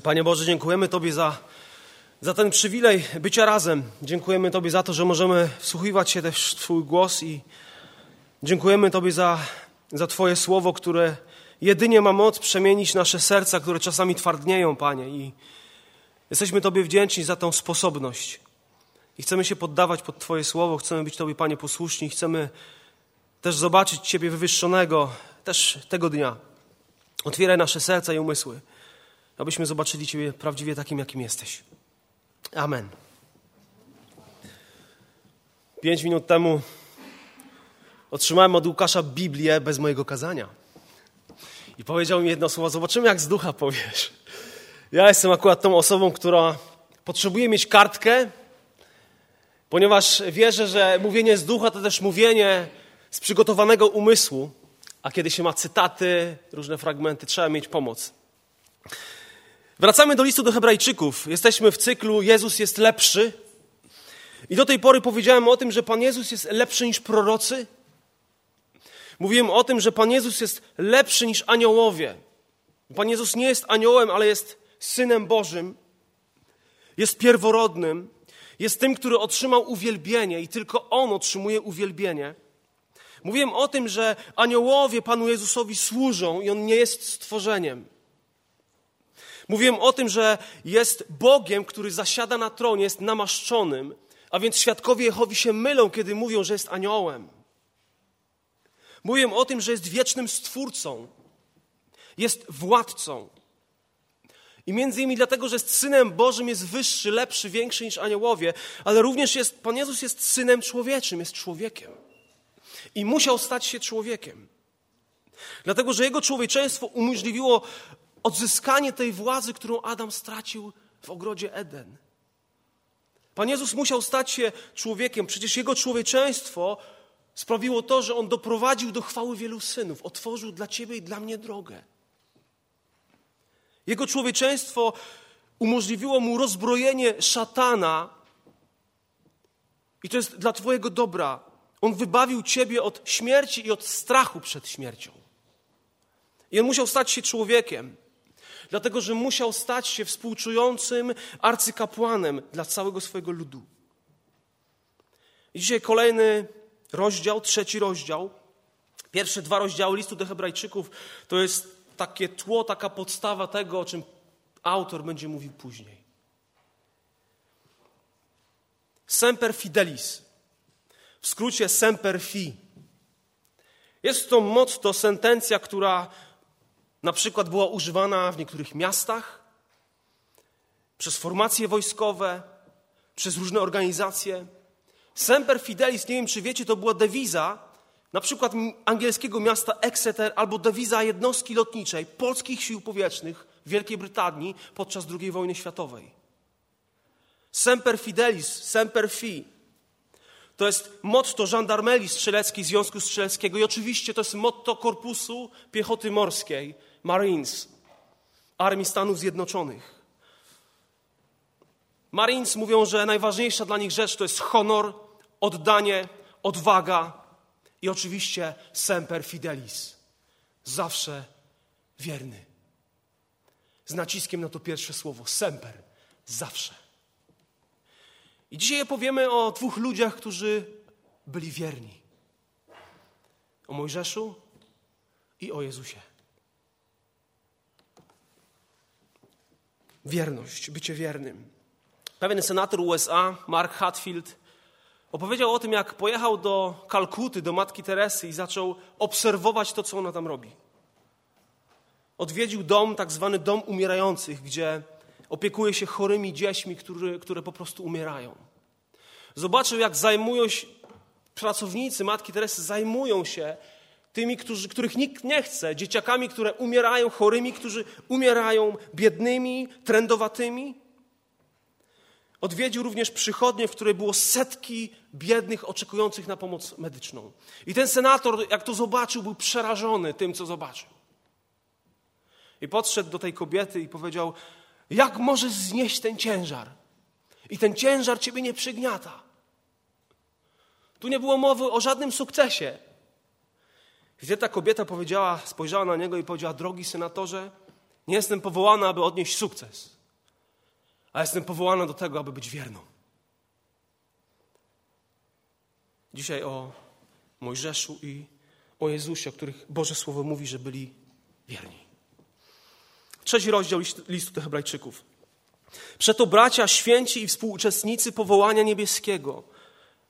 Panie Boże, dziękujemy Tobie za, za ten przywilej bycia razem. Dziękujemy Tobie za to, że możemy wsłuchiwać się też w Twój głos i dziękujemy Tobie za, za Twoje słowo, które jedynie ma moc przemienić nasze serca, które czasami twardnieją, Panie. I jesteśmy Tobie wdzięczni za tą sposobność. I chcemy się poddawać pod Twoje słowo, chcemy być Tobie, Panie, posłuszni, chcemy też zobaczyć Ciebie wywyższonego też tego dnia. Otwieraj nasze serca i umysły abyśmy zobaczyli Ciebie prawdziwie takim, jakim jesteś. Amen. Pięć minut temu otrzymałem od Łukasza Biblię bez mojego kazania. I powiedział mi jedno słowo: Zobaczymy, jak z ducha powiesz. Ja jestem akurat tą osobą, która potrzebuje mieć kartkę, ponieważ wierzę, że mówienie z ducha to też mówienie z przygotowanego umysłu, a kiedy się ma cytaty, różne fragmenty, trzeba mieć pomoc. Wracamy do listu do Hebrajczyków. Jesteśmy w cyklu Jezus jest lepszy. I do tej pory powiedziałem o tym, że Pan Jezus jest lepszy niż prorocy. Mówiłem o tym, że Pan Jezus jest lepszy niż aniołowie. Pan Jezus nie jest aniołem, ale jest synem Bożym. Jest pierworodnym. Jest tym, który otrzymał uwielbienie i tylko On otrzymuje uwielbienie. Mówiłem o tym, że aniołowie Panu Jezusowi służą i On nie jest stworzeniem. Mówiłem o tym, że jest Bogiem, który zasiada na tronie, jest namaszczonym, a więc świadkowie Jehowi się mylą, kiedy mówią, że jest aniołem. Mówiłem o tym, że jest wiecznym stwórcą, jest władcą. I między innymi dlatego, że jest synem Bożym, jest wyższy, lepszy, większy niż aniołowie, ale również jest, Pan Jezus jest synem człowieczym, jest człowiekiem. I musiał stać się człowiekiem. Dlatego, że jego człowieczeństwo umożliwiło odzyskanie tej władzy, którą Adam stracił w ogrodzie Eden. Pan Jezus musiał stać się człowiekiem, przecież jego człowieczeństwo sprawiło to, że on doprowadził do chwały wielu synów, otworzył dla ciebie i dla mnie drogę. Jego człowieczeństwo umożliwiło mu rozbrojenie szatana, i to jest dla Twojego dobra. On wybawił Ciebie od śmierci i od strachu przed śmiercią. I on musiał stać się człowiekiem dlatego że musiał stać się współczującym arcykapłanem dla całego swojego ludu. I dzisiaj kolejny rozdział, trzeci rozdział. Pierwsze dwa rozdziały listu do Hebrajczyków to jest takie tło, taka podstawa tego, o czym autor będzie mówił później. Semper fidelis. W skrócie semper fi. Jest to motto, sentencja, która na przykład była używana w niektórych miastach, przez formacje wojskowe, przez różne organizacje. Semper Fidelis, nie wiem czy wiecie, to była dewiza na przykład angielskiego miasta Exeter albo dewiza jednostki lotniczej polskich sił powietrznych w Wielkiej Brytanii podczas II wojny światowej. Semper Fidelis, Semper Fi. To jest motto żandarmerii strzeleckiej Związku Strzeleckiego i oczywiście to jest motto Korpusu Piechoty Morskiej Marines, Armii Stanów Zjednoczonych. Marines mówią, że najważniejsza dla nich rzecz to jest honor, oddanie, odwaga i oczywiście semper fidelis. Zawsze wierny. Z naciskiem na to pierwsze słowo semper, zawsze. I dzisiaj powiemy o dwóch ludziach, którzy byli wierni. O Mojżeszu i o Jezusie. Wierność, bycie wiernym. Pewien senator USA, Mark Hatfield, opowiedział o tym, jak pojechał do Kalkuty, do matki Teresy i zaczął obserwować to, co ona tam robi. Odwiedził dom, tak zwany dom umierających, gdzie opiekuje się chorymi dziećmi, które, które po prostu umierają. Zobaczył, jak zajmują się pracownicy matki Teresy, zajmują się tymi, którzy, których nikt nie chce, dzieciakami, które umierają, chorymi, którzy umierają, biednymi, trędowatymi. Odwiedził również przychodnie, w której było setki biednych oczekujących na pomoc medyczną. I ten senator, jak to zobaczył, był przerażony tym, co zobaczył. I podszedł do tej kobiety i powiedział: Jak możesz znieść ten ciężar? I ten ciężar ciebie nie przygniata. Tu nie było mowy o żadnym sukcesie. Gdzie ta kobieta powiedziała, spojrzała na niego i powiedziała: Drogi senatorze, Nie jestem powołana, aby odnieść sukces, a jestem powołana do tego, aby być wierną. Dzisiaj o Mojżeszu i o Jezusie, o których Boże Słowo mówi, że byli wierni. Trzeci rozdział listu do Hebrajczyków. Przeto bracia, święci i współuczestnicy powołania niebieskiego,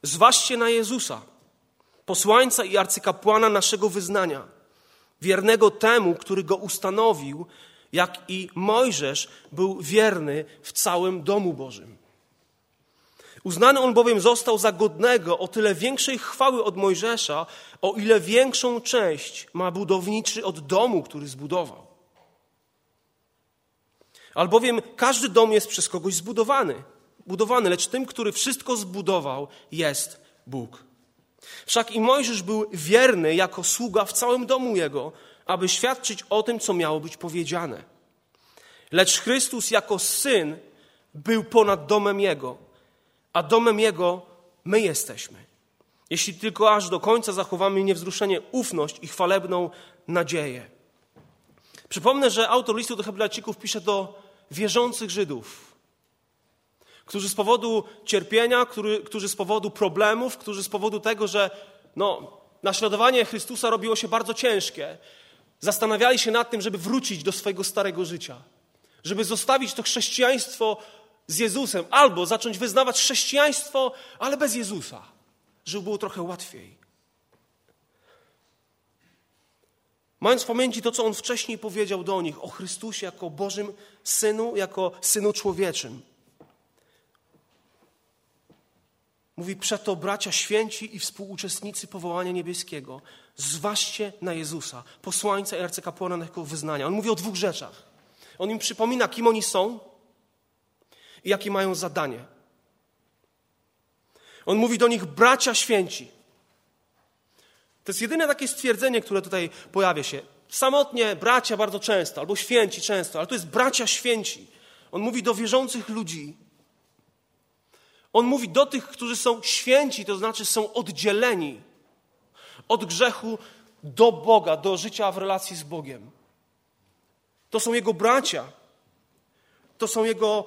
zważcie na Jezusa, posłańca i arcykapłana naszego wyznania, wiernego temu, który go ustanowił, jak i Mojżesz był wierny w całym domu Bożym. Uznany on bowiem został za godnego o tyle większej chwały od Mojżesza, o ile większą część ma budowniczy od domu, który zbudował. Albowiem każdy dom jest przez kogoś zbudowany, budowany, lecz tym, który wszystko zbudował, jest Bóg. Wszak i Mojżesz był wierny jako sługa w całym domu jego, aby świadczyć o tym, co miało być powiedziane. Lecz Chrystus jako syn był ponad domem jego, a domem jego my jesteśmy. Jeśli tylko aż do końca zachowamy niewzruszenie ufność i chwalebną nadzieję. Przypomnę, że autor listu do Hebrajczyków pisze do wierzących Żydów, którzy z powodu cierpienia, który, którzy z powodu problemów, którzy z powodu tego, że no, naśladowanie Chrystusa robiło się bardzo ciężkie, zastanawiali się nad tym, żeby wrócić do swojego starego życia, żeby zostawić to chrześcijaństwo z Jezusem, albo zacząć wyznawać chrześcijaństwo, ale bez Jezusa, żeby było trochę łatwiej. Mając w pamięci to, co on wcześniej powiedział do nich o Chrystusie jako Bożym Synu, jako Synu Człowieczym. Mówi przeto bracia święci i współuczestnicy powołania niebieskiego, zważcie na Jezusa, posłańca i arcykapłana na jego wyznania. On mówi o dwóch rzeczach. On im przypomina, kim oni są i jakie mają zadanie. On mówi do nich bracia święci. To jest jedyne takie stwierdzenie, które tutaj pojawia się. Samotnie bracia bardzo często, albo święci często, ale to jest bracia święci. On mówi do wierzących ludzi. On mówi do tych, którzy są święci, to znaczy są oddzieleni od grzechu do Boga, do życia w relacji z Bogiem. To są Jego bracia. To są Jego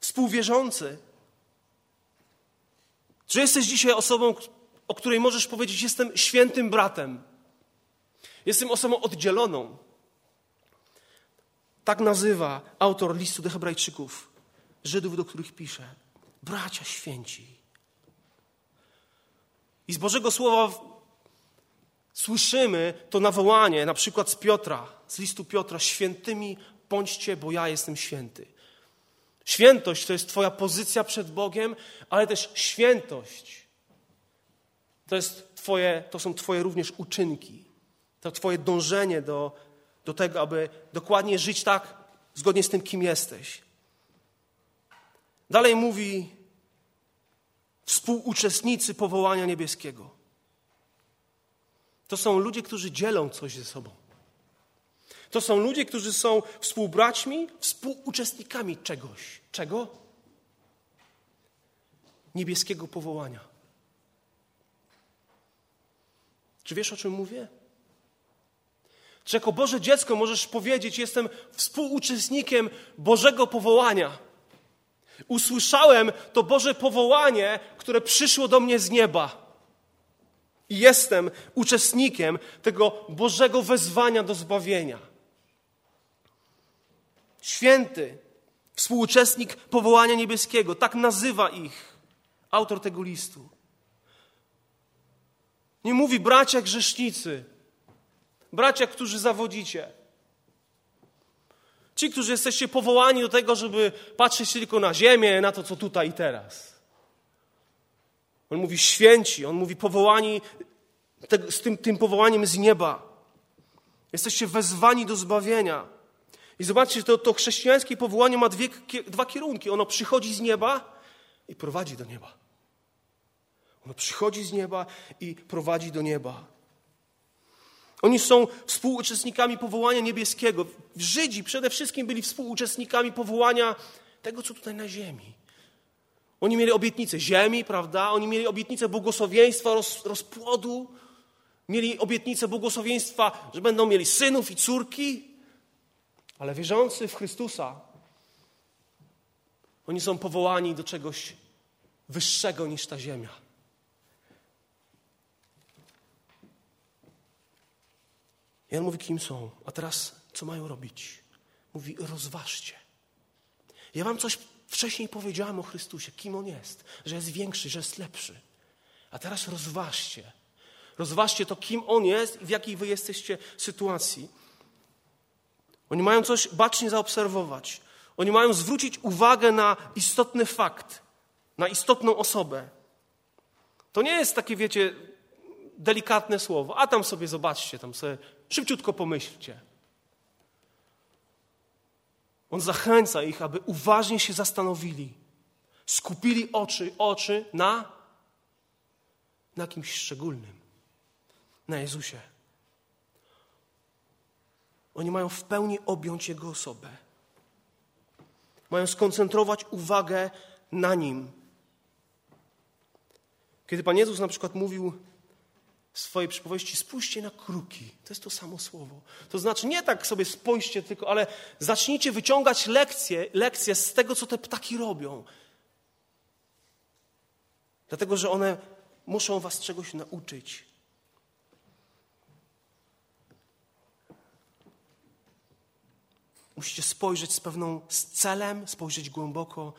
współwierzący. Czy jesteś dzisiaj osobą, o której możesz powiedzieć: Jestem świętym bratem. Jestem osobą oddzieloną. Tak nazywa autor listu do Hebrajczyków, Żydów, do których pisze: bracia święci. I z Bożego Słowa słyszymy to nawołanie, na przykład z Piotra, z listu Piotra: Świętymi bądźcie, bo ja jestem święty. Świętość to jest Twoja pozycja przed Bogiem, ale też świętość to, jest twoje, to są Twoje również uczynki. To Twoje dążenie do, do tego, aby dokładnie żyć tak, zgodnie z tym, kim jesteś. Dalej mówi współuczestnicy powołania niebieskiego. To są ludzie, którzy dzielą coś ze sobą. To są ludzie, którzy są współbraćmi, współuczestnikami czegoś. Czego? Niebieskiego powołania. Czy wiesz, o czym mówię? Czy jako Boże dziecko możesz powiedzieć: Jestem współuczestnikiem Bożego powołania? Usłyszałem to Boże powołanie, które przyszło do mnie z nieba. I jestem uczestnikiem tego Bożego wezwania do zbawienia. Święty, współuczestnik powołania niebieskiego, tak nazywa ich autor tego listu. Nie mówi bracia grzesznicy, bracia, którzy zawodzicie. Ci, którzy jesteście powołani do tego, żeby patrzeć tylko na ziemię, na to, co tutaj i teraz. On mówi święci, on mówi powołani z tym, tym powołaniem z nieba. Jesteście wezwani do zbawienia. I zobaczcie, to, to chrześcijańskie powołanie ma dwie, dwa kierunki. Ono przychodzi z nieba i prowadzi do nieba. Ono przychodzi z nieba i prowadzi do nieba. Oni są współuczestnikami powołania niebieskiego. Żydzi przede wszystkim byli współuczestnikami powołania tego, co tutaj na ziemi. Oni mieli obietnicę ziemi, prawda? Oni mieli obietnicę błogosławieństwa, roz, rozpłodu. Mieli obietnicę błogosławieństwa, że będą mieli synów i córki. Ale wierzący w Chrystusa, oni są powołani do czegoś wyższego niż ta ziemia. I on mówi, kim są. A teraz co mają robić? Mówi, rozważcie. Ja wam coś wcześniej powiedziałem o Chrystusie, kim On jest, że jest większy, że jest lepszy. A teraz rozważcie. Rozważcie to, kim On jest i w jakiej wy jesteście sytuacji. Oni mają coś bacznie zaobserwować. Oni mają zwrócić uwagę na istotny fakt, na istotną osobę. To nie jest takie, wiecie, delikatne słowo. A tam sobie zobaczcie, tam sobie szybciutko pomyślcie. On zachęca ich, aby uważnie się zastanowili, skupili oczy, oczy na, na kimś szczególnym, na Jezusie. Oni mają w pełni objąć Jego osobę. Mają skoncentrować uwagę na Nim. Kiedy Pan Jezus na przykład mówił w swojej przypowieści spójrzcie na kruki. To jest to samo słowo. To znaczy nie tak sobie spójrzcie tylko, ale zacznijcie wyciągać lekcje, lekcje z tego, co te ptaki robią. Dlatego, że one muszą was czegoś nauczyć. Musicie spojrzeć z pewną z celem, spojrzeć głęboko,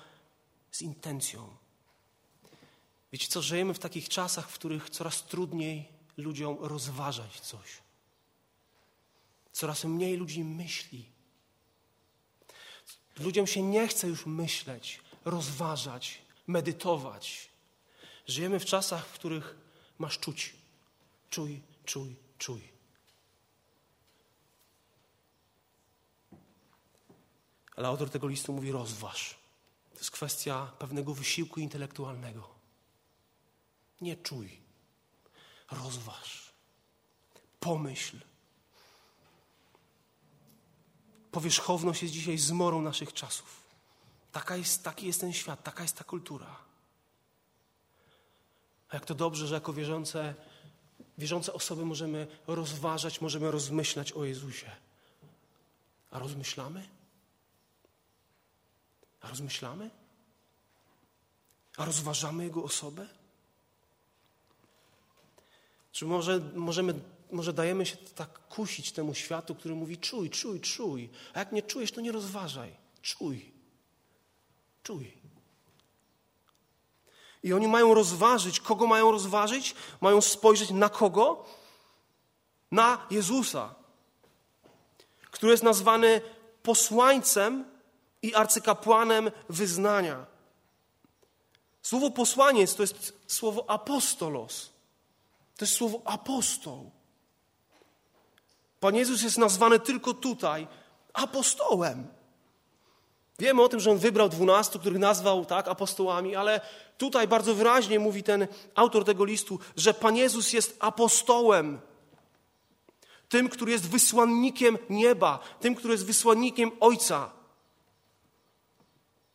z intencją. Wiecie co, żyjemy w takich czasach, w których coraz trudniej ludziom rozważać coś. Coraz mniej ludzi myśli. Ludziom się nie chce już myśleć, rozważać, medytować. Żyjemy w czasach, w których masz czuć. Czuj, czuj, czuj. Ale autor tego listu mówi: rozważ. To jest kwestia pewnego wysiłku intelektualnego. Nie czuj rozważ, pomyśl. Powierzchowność jest dzisiaj zmorą naszych czasów. Taka jest, taki jest ten świat, taka jest ta kultura. A jak to dobrze, że jako wierzące, wierzące osoby możemy rozważać, możemy rozmyślać o Jezusie. A rozmyślamy? A rozmyślamy? A rozważamy Jego osobę? Czy może, możemy, może dajemy się tak kusić temu światu, który mówi czuj, czuj, czuj. A jak nie czujesz, to nie rozważaj. Czuj. Czuj. I oni mają rozważyć. Kogo mają rozważyć? Mają spojrzeć na kogo? Na Jezusa, który jest nazwany posłańcem i arcykapłanem wyznania. Słowo posłaniec to jest słowo apostolos. Jest słowo apostoł. Pan Jezus jest nazwany tylko tutaj apostołem. Wiemy o tym, że on wybrał dwunastu, których nazwał tak apostołami, ale tutaj bardzo wyraźnie mówi ten autor tego listu, że Pan Jezus jest apostołem. Tym, który jest wysłannikiem nieba, tym, który jest wysłannikiem Ojca.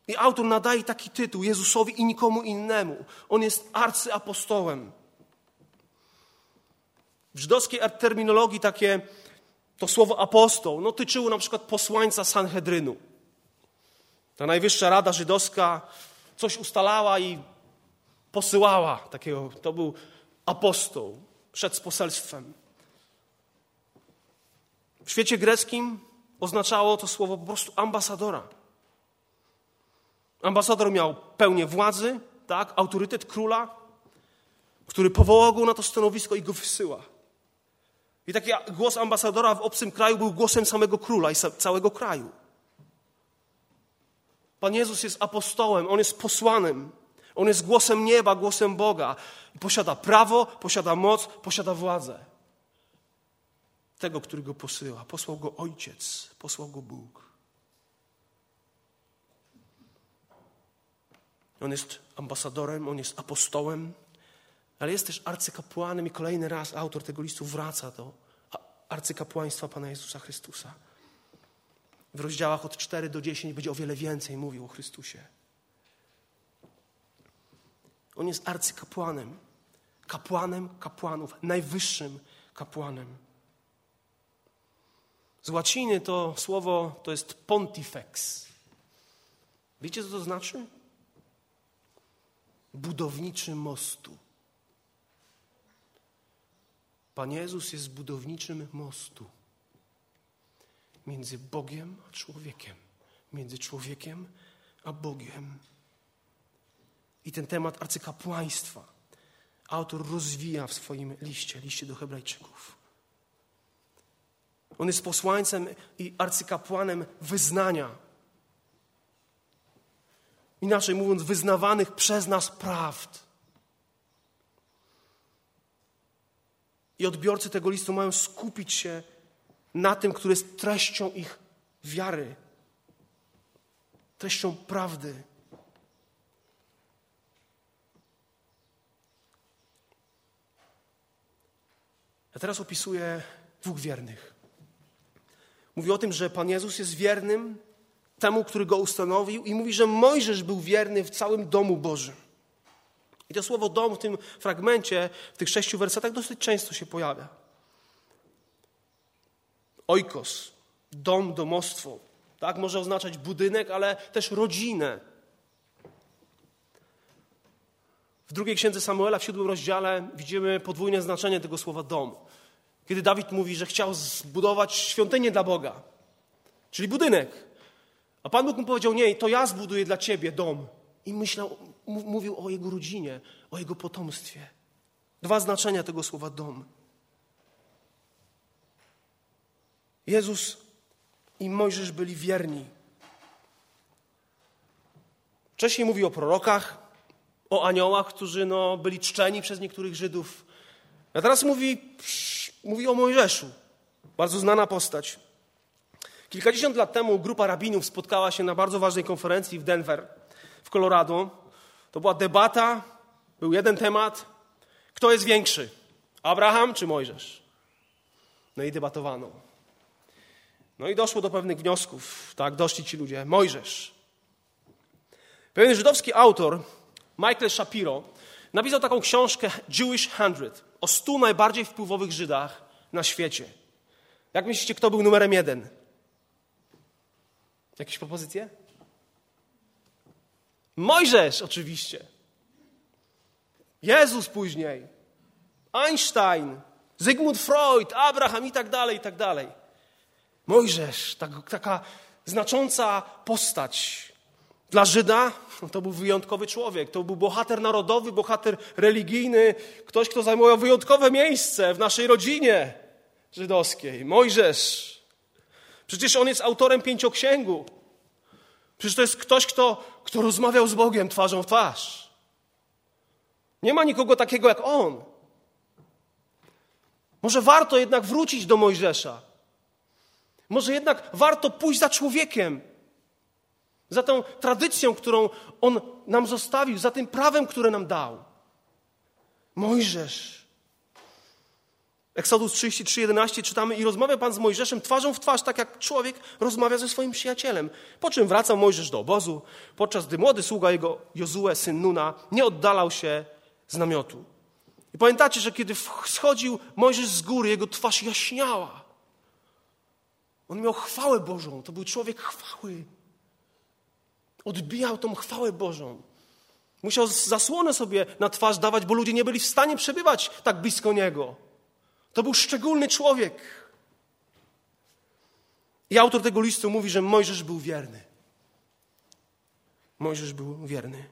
I autor nadaje taki tytuł Jezusowi i nikomu innemu. On jest arcyapostołem. W żydowskiej terminologii takie to słowo apostoł no, tyczyło na przykład posłańca Sanhedrynu. Ta najwyższa rada żydowska coś ustalała i posyłała takiego, to był apostoł przed poselstwem. W świecie greckim oznaczało to słowo po prostu ambasadora. Ambasador miał pełnię władzy, tak, autorytet króla, który powołał go na to stanowisko i go wysyła. I taki głos ambasadora w obcym kraju był głosem samego króla i całego kraju. Pan Jezus jest apostołem, on jest posłanym, on jest głosem nieba, głosem Boga. Posiada prawo, posiada moc, posiada władzę. Tego, który go posyła. Posłał go Ojciec, posłał go Bóg. On jest ambasadorem, on jest apostołem, ale jest też arcykapłanem i kolejny raz autor tego listu wraca do arcykapłaństwa Pana Jezusa Chrystusa. W rozdziałach od 4 do 10 będzie o wiele więcej mówił o Chrystusie. On jest arcykapłanem, kapłanem kapłanów, najwyższym kapłanem. Z łaciny to słowo to jest pontifex. Wiecie, co to znaczy? Budowniczy mostu. Pan Jezus jest budowniczym mostu między Bogiem a człowiekiem, między człowiekiem a Bogiem. I ten temat arcykapłaństwa autor rozwija w swoim liście, liście do Hebrajczyków. On jest posłańcem i arcykapłanem wyznania. Inaczej mówiąc, wyznawanych przez nas prawd. I odbiorcy tego listu mają skupić się na tym, który jest treścią ich wiary, treścią prawdy. Ja teraz opisuję dwóch wiernych. Mówi o tym, że Pan Jezus jest wiernym temu, który go ustanowił, i mówi, że Mojżesz był wierny w całym domu Bożym. I to słowo dom w tym fragmencie, w tych sześciu wersetach dosyć często się pojawia. Oikos, dom, domostwo. Tak, może oznaczać budynek, ale też rodzinę. W drugiej księdze Samuela, w siódmym rozdziale, widzimy podwójne znaczenie tego słowa dom. Kiedy Dawid mówi, że chciał zbudować świątynię dla Boga, czyli budynek. A Pan Bóg mu powiedział: Nie, to ja zbuduję dla ciebie dom. I myślał, mówił o jego rodzinie, o jego potomstwie. Dwa znaczenia tego słowa dom. Jezus i Mojżesz byli wierni. Wcześniej mówi o prorokach, o aniołach, którzy no, byli czczeni przez niektórych Żydów. A teraz mówi, mówi o Mojżeszu, bardzo znana postać. Kilkadziesiąt lat temu grupa rabinów spotkała się na bardzo ważnej konferencji w Denver, w Colorado. To była debata, był jeden temat. Kto jest większy? Abraham czy Mojżesz? No i debatowano. No i doszło do pewnych wniosków. Tak, doszli ci ludzie. Mojżesz. Pewien żydowski autor, Michael Shapiro, napisał taką książkę Jewish Hundred o stu najbardziej wpływowych Żydach na świecie. Jak myślicie, kto był numerem jeden? Jakieś propozycje? Mojżesz oczywiście. Jezus później. Einstein, Zygmunt Freud, Abraham i tak dalej, i tak dalej. Mojżesz, tak, taka znacząca postać. Dla Żyda to był wyjątkowy człowiek, to był bohater narodowy, bohater religijny, ktoś, kto zajmował wyjątkowe miejsce w naszej rodzinie żydowskiej. Mojżesz. Przecież on jest autorem pięcioksięgu. Przecież to jest ktoś, kto, kto rozmawiał z Bogiem twarzą w twarz. Nie ma nikogo takiego jak on. Może warto jednak wrócić do Mojżesza. Może jednak warto pójść za człowiekiem, za tą tradycją, którą on nam zostawił, za tym prawem, które nam dał. Mojżesz. Eksodus 33:11 czytamy i rozmawia Pan z Mojżeszem twarzą w twarz, tak jak człowiek rozmawia ze swoim przyjacielem. Po czym wracał Mojżesz do obozu, podczas gdy młody sługa jego Jozue, syn Nuna, nie oddalał się z namiotu. I pamiętacie, że kiedy schodził Mojżesz z góry, jego twarz jaśniała. On miał chwałę Bożą, to był człowiek chwały. Odbijał tą chwałę Bożą. Musiał zasłonę sobie na twarz dawać, bo ludzie nie byli w stanie przebywać tak blisko niego. To był szczególny człowiek. I autor tego listu mówi, że Mojżesz był wierny. Mojżesz był wierny.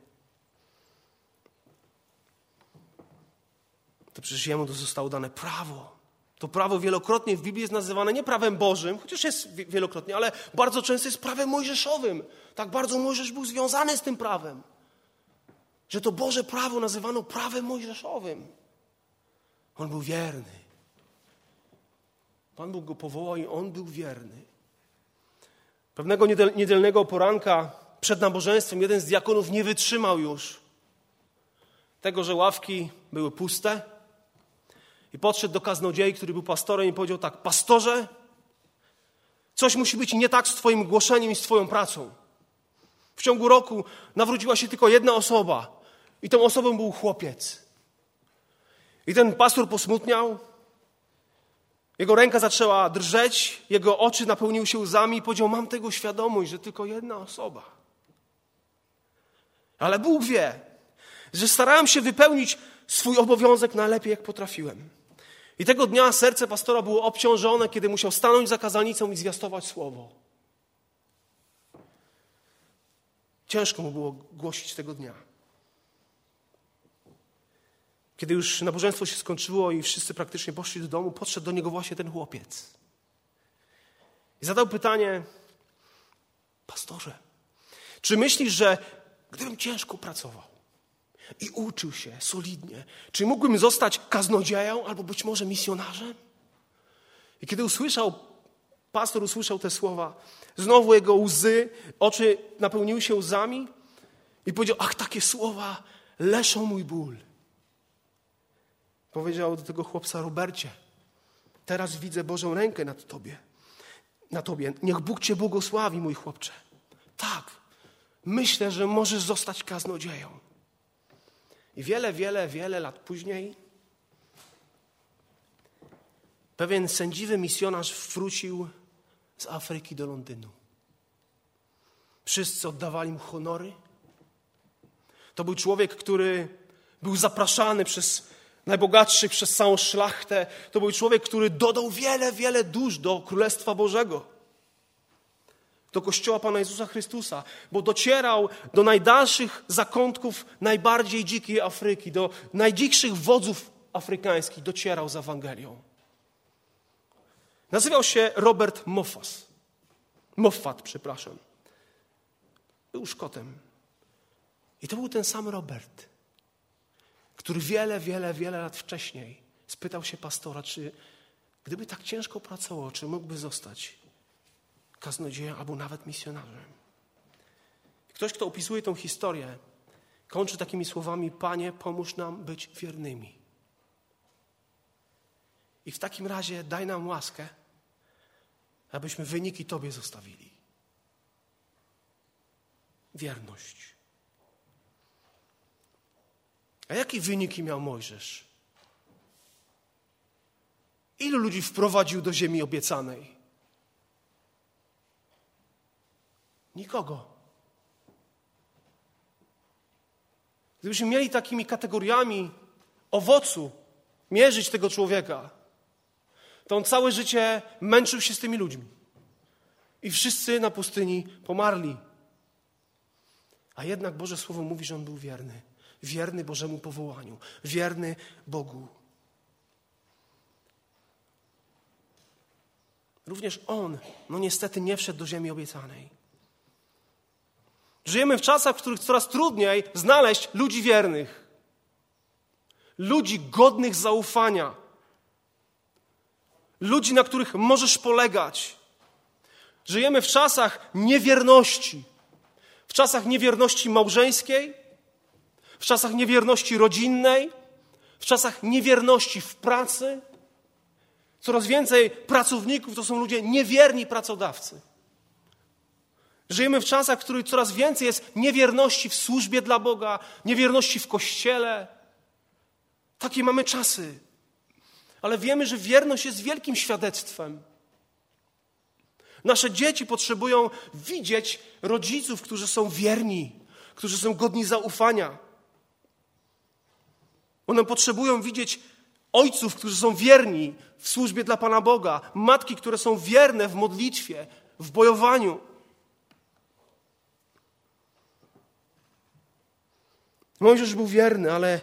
To przecież jemu zostało dane prawo. To prawo wielokrotnie w Biblii jest nazywane nie prawem Bożym, chociaż jest wielokrotnie, ale bardzo często jest prawem mojżeszowym. Tak bardzo Mojżesz był związany z tym prawem, że to Boże prawo nazywano prawem mojżeszowym. On był wierny. Pan Bóg go powołał i on był wierny. Pewnego niedzielnego poranka przed nabożeństwem jeden z diakonów nie wytrzymał już tego, że ławki były puste i podszedł do kaznodziei, który był pastorem i powiedział tak, pastorze, coś musi być nie tak z twoim głoszeniem i z twoją pracą. W ciągu roku nawróciła się tylko jedna osoba i tą osobą był chłopiec. I ten pastor posmutniał, Jego ręka zaczęła drżeć, jego oczy napełniły się łzami i powiedział: Mam tego świadomość, że tylko jedna osoba. Ale Bóg wie, że starałem się wypełnić swój obowiązek najlepiej, jak potrafiłem. I tego dnia serce pastora było obciążone, kiedy musiał stanąć za kazanicą i zwiastować słowo. Ciężko mu było głosić tego dnia. Kiedy już nabożeństwo się skończyło i wszyscy praktycznie poszli do domu, podszedł do niego właśnie ten chłopiec. I zadał pytanie: Pastorze, czy myślisz, że gdybym ciężko pracował i uczył się solidnie, czy mógłbym zostać kaznodzieją albo być może misjonarzem? I kiedy usłyszał, pastor usłyszał te słowa, znowu jego łzy, oczy napełniły się łzami i powiedział: Ach, takie słowa leszą mój ból. Powiedział do tego chłopca Robercie, teraz widzę Bożą rękę nad tobie. Na tobie. Niech Bóg cię błogosławi, mój chłopcze. Tak, myślę, że możesz zostać kaznodzieją. I wiele, wiele, wiele lat później pewien sędziwy misjonarz wrócił z Afryki do Londynu. Wszyscy oddawali mu honory. To był człowiek, który był zapraszany przez najbogatszych przez całą szlachtę. To był człowiek, który dodał wiele, wiele dusz do Królestwa Bożego. Do Kościoła Pana Jezusa Chrystusa, bo docierał do najdalszych zakątków najbardziej dzikiej Afryki, do najdzikszych wodzów afrykańskich, docierał z Ewangelią. Nazywał się Robert Moffat. Moffat, przepraszam. Był Szkotem. I to był ten sam Robert który wiele, wiele, wiele lat wcześniej spytał się pastora, czy gdyby tak ciężko pracował, czy mógłby zostać kaznodzieją albo nawet misjonarzem. Ktoś, kto opisuje tę historię, kończy takimi słowami: Panie, pomóż nam być wiernymi. I w takim razie daj nam łaskę, abyśmy wyniki Tobie zostawili. Wierność. A jakie wyniki miał Mojżesz? Ilu ludzi wprowadził do ziemi obiecanej? Nikogo. Gdybyśmy mieli takimi kategoriami owocu mierzyć tego człowieka, to on całe życie męczył się z tymi ludźmi. I wszyscy na pustyni pomarli. A jednak Boże Słowo mówi, że on był wierny wierny Bożemu powołaniu, wierny Bogu. Również on, no niestety, nie wszedł do ziemi obiecanej. Żyjemy w czasach, w których coraz trudniej znaleźć ludzi wiernych, ludzi godnych zaufania, ludzi, na których możesz polegać. Żyjemy w czasach niewierności, w czasach niewierności małżeńskiej, w czasach niewierności rodzinnej, w czasach niewierności w pracy. Coraz więcej pracowników to są ludzie niewierni pracodawcy. Żyjemy w czasach, w których coraz więcej jest niewierności w służbie dla Boga, niewierności w kościele. Takie mamy czasy. Ale wiemy, że wierność jest wielkim świadectwem. Nasze dzieci potrzebują widzieć rodziców, którzy są wierni, którzy są godni zaufania. One potrzebują widzieć ojców, którzy są wierni w służbie dla Pana Boga, matki, które są wierne w modlitwie, w bojowaniu. Mojżesz był wierny, ale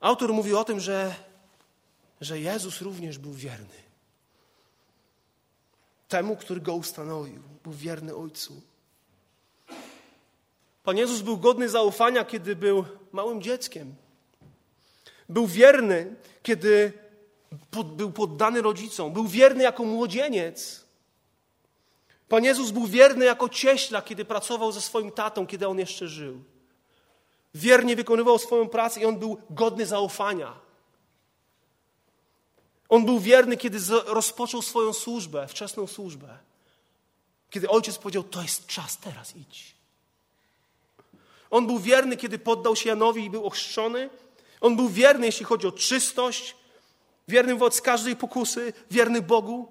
autor mówi o tym, że, że Jezus również był wierny. Temu, który go ustanowił, był wierny Ojcu. Pan Jezus był godny zaufania, kiedy był małym dzieckiem. Był wierny, kiedy pod, był poddany rodzicom. Był wierny jako młodzieniec. Pan Jezus był wierny jako cieśla, kiedy pracował ze swoim tatą, kiedy on jeszcze żył. Wiernie wykonywał swoją pracę i on był godny zaufania. On był wierny, kiedy rozpoczął swoją służbę, wczesną służbę. Kiedy ojciec powiedział: To jest czas, teraz idź. On był wierny, kiedy poddał się Janowi i był ochrzczony. On był wierny, jeśli chodzi o czystość. Wierny wobec każdej pokusy, wierny Bogu.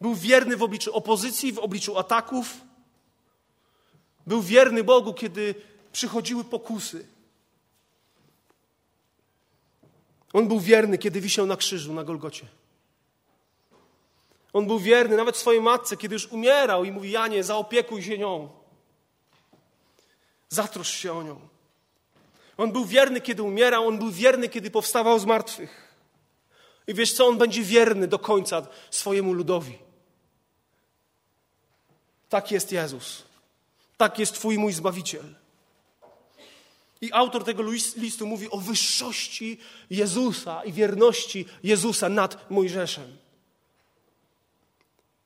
Był wierny w obliczu opozycji, w obliczu ataków. Był wierny Bogu, kiedy przychodziły pokusy. On był wierny, kiedy wisiał na krzyżu na Golgocie. On był wierny nawet swojej matce, kiedy już umierał i mówi: Janie, zaopiekuj się nią. Zatrosz się o nią. On był wierny, kiedy umierał, on był wierny, kiedy powstawał z martwych. I wiesz co? On będzie wierny do końca swojemu ludowi. Tak jest Jezus. Tak jest Twój mój Zbawiciel. I autor tego listu mówi o wyższości Jezusa i wierności Jezusa nad Mojżeszem.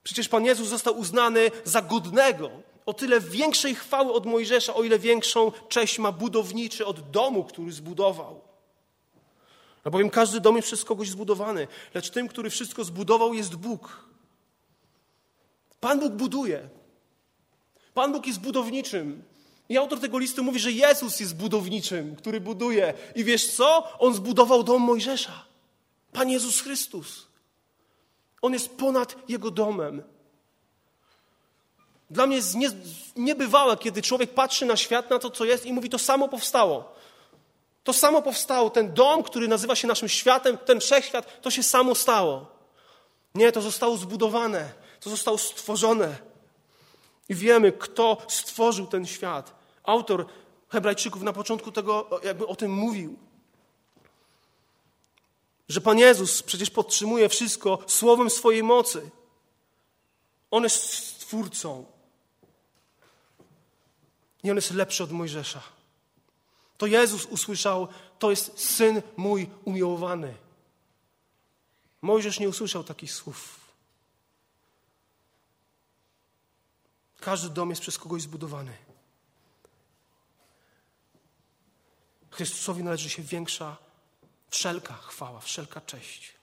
Przecież Pan Jezus został uznany za godnego o tyle większej chwały od Mojżesza, o ile większą cześć ma budowniczy od domu, który zbudował. No bowiem każdy dom jest przez kogoś zbudowany, lecz tym, który wszystko zbudował, jest Bóg. Pan Bóg buduje. Pan Bóg jest budowniczym. I autor tego listu mówi, że Jezus jest budowniczym, który buduje. I wiesz co? On zbudował dom Mojżesza. Pan Jezus Chrystus. On jest ponad jego domem. Dla mnie jest nie, niebywałe, kiedy człowiek patrzy na świat, na to, co jest i mówi, to samo powstało. To samo powstało. Ten dom, który nazywa się naszym światem, ten wszechświat, to się samo stało. Nie, to zostało zbudowane, to zostało stworzone. I wiemy, kto stworzył ten świat. Autor Hebrajczyków na początku tego jakby o tym mówił. Że Pan Jezus przecież podtrzymuje wszystko słowem swojej mocy. On jest stwórcą. I on jest lepszy od Mojżesza. To Jezus usłyszał, to jest syn mój umiłowany. Mojżesz nie usłyszał takich słów. Każdy dom jest przez kogoś zbudowany. Chrystusowi należy się większa wszelka chwała, wszelka cześć.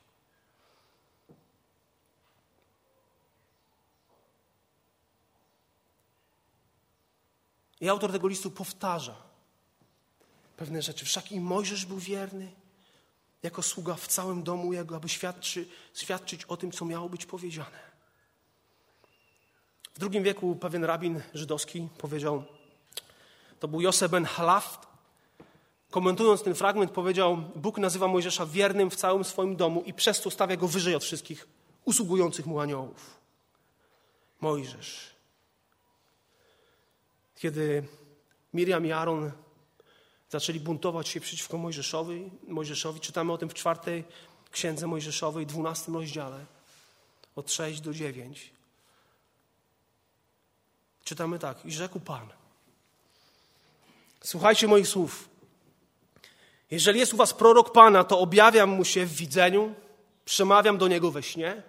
I autor tego listu powtarza pewne rzeczy. Wszak i Mojżesz był wierny jako sługa w całym domu jego, aby świadczy, świadczyć o tym, co miało być powiedziane. W II wieku pewien rabin żydowski powiedział, to był Josef ben Halaft, komentując ten fragment powiedział, Bóg nazywa Mojżesza wiernym w całym swoim domu i przez to stawia go wyżej od wszystkich usługujących mu aniołów. Mojżesz. Kiedy Miriam i Aaron zaczęli buntować się przeciwko Mojżeszowi, Mojżeszowi, czytamy o tym w czwartej księdze Mojżeszowej, dwunastym rozdziale, od 6 do 9. Czytamy tak, i rzekł Pan. Słuchajcie moich słów. Jeżeli jest u was prorok Pana, to objawiam mu się w widzeniu, przemawiam do niego we śnie.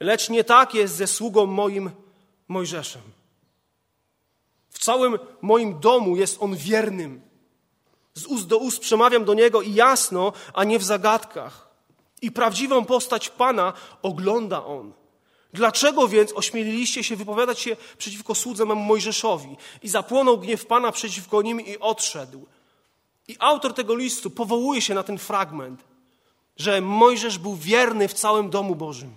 Lecz nie tak jest ze sługą moim Mojżeszem. Całym moim domu jest on wiernym. Z ust do ust przemawiam do niego i jasno, a nie w zagadkach. I prawdziwą postać Pana ogląda on. Dlaczego więc ośmieliliście się wypowiadać się przeciwko słudze Mojżeszowi? I zapłonął gniew Pana przeciwko nim i odszedł. I autor tego listu powołuje się na ten fragment, że Mojżesz był wierny w całym domu Bożym.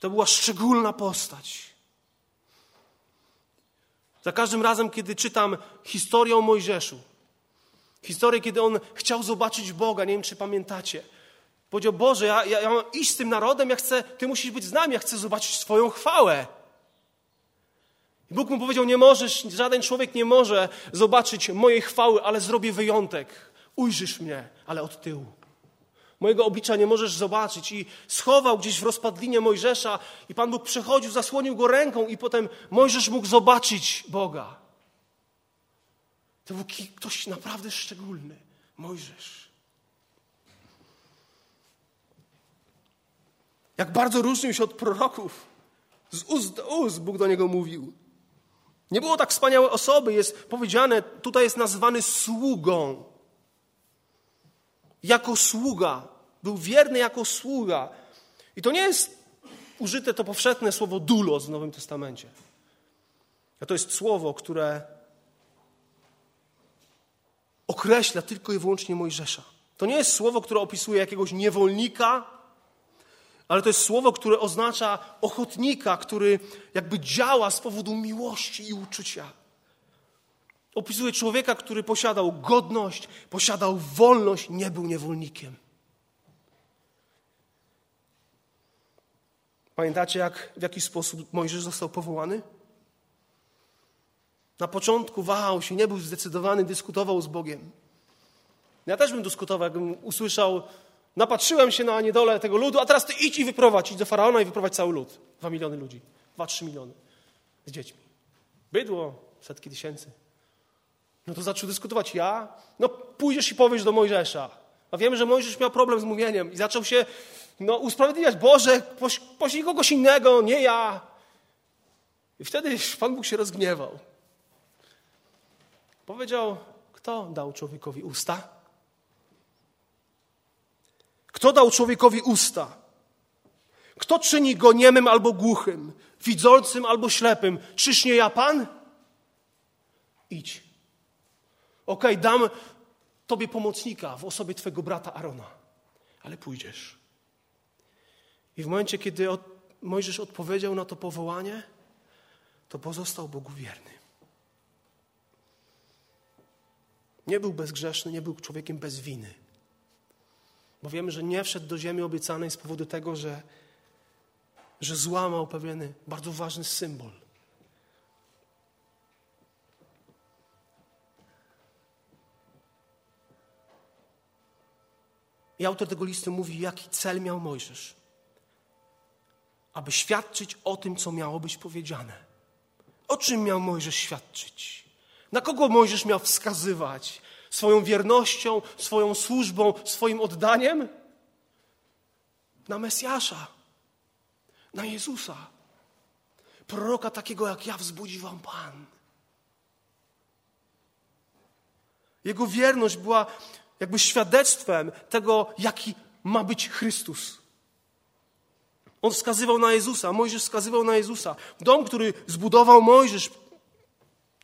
To była szczególna postać. Za każdym razem, kiedy czytam historię o Mojżeszu, historię, kiedy on chciał zobaczyć Boga, nie wiem czy pamiętacie, powiedział: Boże, ja, ja, ja mam iść z tym narodem, ja chcę, Ty musisz być z nami, ja chcę zobaczyć Swoją chwałę. I Bóg mu powiedział: Nie możesz, żaden człowiek nie może zobaczyć mojej chwały, ale zrobię wyjątek. Ujrzysz mnie, ale od tyłu. Mojego oblicza nie możesz zobaczyć. I schował gdzieś w rozpadlinie Mojżesza, i Pan Bóg przechodził, zasłonił go ręką, i potem Mojżesz mógł zobaczyć Boga. To był ktoś naprawdę szczególny. Mojżesz. Jak bardzo różnił się od proroków. Z ust do ust Bóg do niego mówił. Nie było tak wspaniałej osoby, jest powiedziane, tutaj jest nazwany sługą. Jako sługa. Był wierny jako sługa. I to nie jest użyte to powszechne słowo dulos w Nowym Testamencie. A to jest słowo, które określa tylko i wyłącznie Mojżesza. To nie jest słowo, które opisuje jakiegoś niewolnika, ale to jest słowo, które oznacza ochotnika, który jakby działa z powodu miłości i uczucia. Opisuje człowieka, który posiadał godność, posiadał wolność, nie był niewolnikiem. Pamiętacie, jak, w jaki sposób Mojżesz został powołany? Na początku wahał się, nie był zdecydowany, dyskutował z Bogiem. Ja też bym dyskutował, jakbym usłyszał, napatrzyłem się na niedolę tego ludu, a teraz ty idź i wyprowadź, idź do Faraona i wyprowadź cały lud. Dwa miliony ludzi, dwa, trzy miliony z dziećmi. Bydło, setki tysięcy. No to zaczął dyskutować. Ja? No pójdziesz i powiesz do Mojżesza. A wiemy, że Mojżesz miał problem z mówieniem i zaczął się no, usprawiedliwiać. Boże, poślij kogoś innego, nie ja. I wtedy Pan Bóg się rozgniewał. Powiedział, kto dał człowiekowi usta? Kto dał człowiekowi usta? Kto czyni go niemym albo głuchym, widzącym albo ślepym? Czyż nie ja Pan? Idź. Okej, okay, dam tobie pomocnika w osobie twojego brata Arona, ale pójdziesz. I w momencie, kiedy od, Mojżesz odpowiedział na to powołanie, to pozostał Bogu wierny. Nie był bezgrzeszny, nie był człowiekiem bez winy. Bo wiemy, że nie wszedł do ziemi obiecanej z powodu tego, że, że złamał pewien bardzo ważny symbol. I autor tego listu mówi, jaki cel miał Mojżesz. Aby świadczyć o tym, co miało być powiedziane. O czym miał Mojżesz świadczyć? Na kogo Mojżesz miał wskazywać? Swoją wiernością, swoją służbą, swoim oddaniem? Na Mesjasza, na Jezusa. Proroka takiego jak ja wzbudzi wam Pan. Jego wierność była jakby świadectwem tego, jaki ma być Chrystus. On wskazywał na Jezusa, Mojżesz wskazywał na Jezusa. Dom, który zbudował Mojżesz,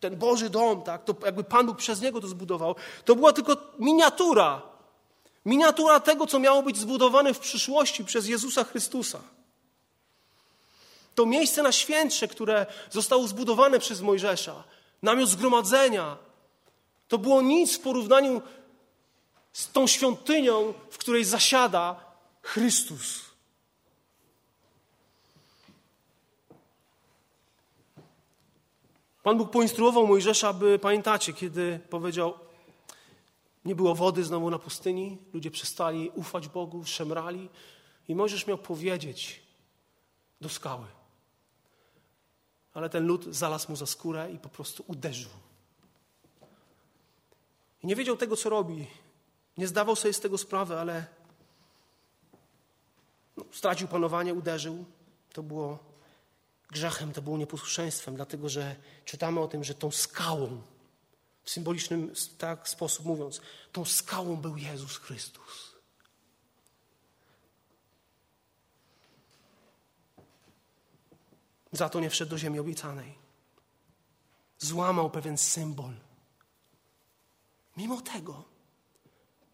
ten Boży dom, tak, to jakby Pan Bóg przez niego to zbudował, to była tylko miniatura. Miniatura tego, co miało być zbudowane w przyszłości przez Jezusa Chrystusa. To miejsce na świętsze, które zostało zbudowane przez Mojżesza, namiot zgromadzenia, to było nic w porównaniu z tą świątynią, w której zasiada Chrystus. Pan Bóg poinstruował Mojżesza, aby, pamiętacie, kiedy powiedział, nie było wody znowu na pustyni, ludzie przestali ufać Bogu, szemrali i Mojżesz miał powiedzieć do skały. Ale ten lud zalazł mu za skórę i po prostu uderzył. I nie wiedział tego, co robi. Nie zdawał sobie z tego sprawy, ale no, stracił panowanie, uderzył. To było grzechem, to było nieposłuszeństwem, dlatego że czytamy o tym, że tą skałą, w symbolicznym tak sposób mówiąc, tą skałą był Jezus Chrystus. Za to nie wszedł do ziemi obiecanej. Złamał pewien symbol. Mimo tego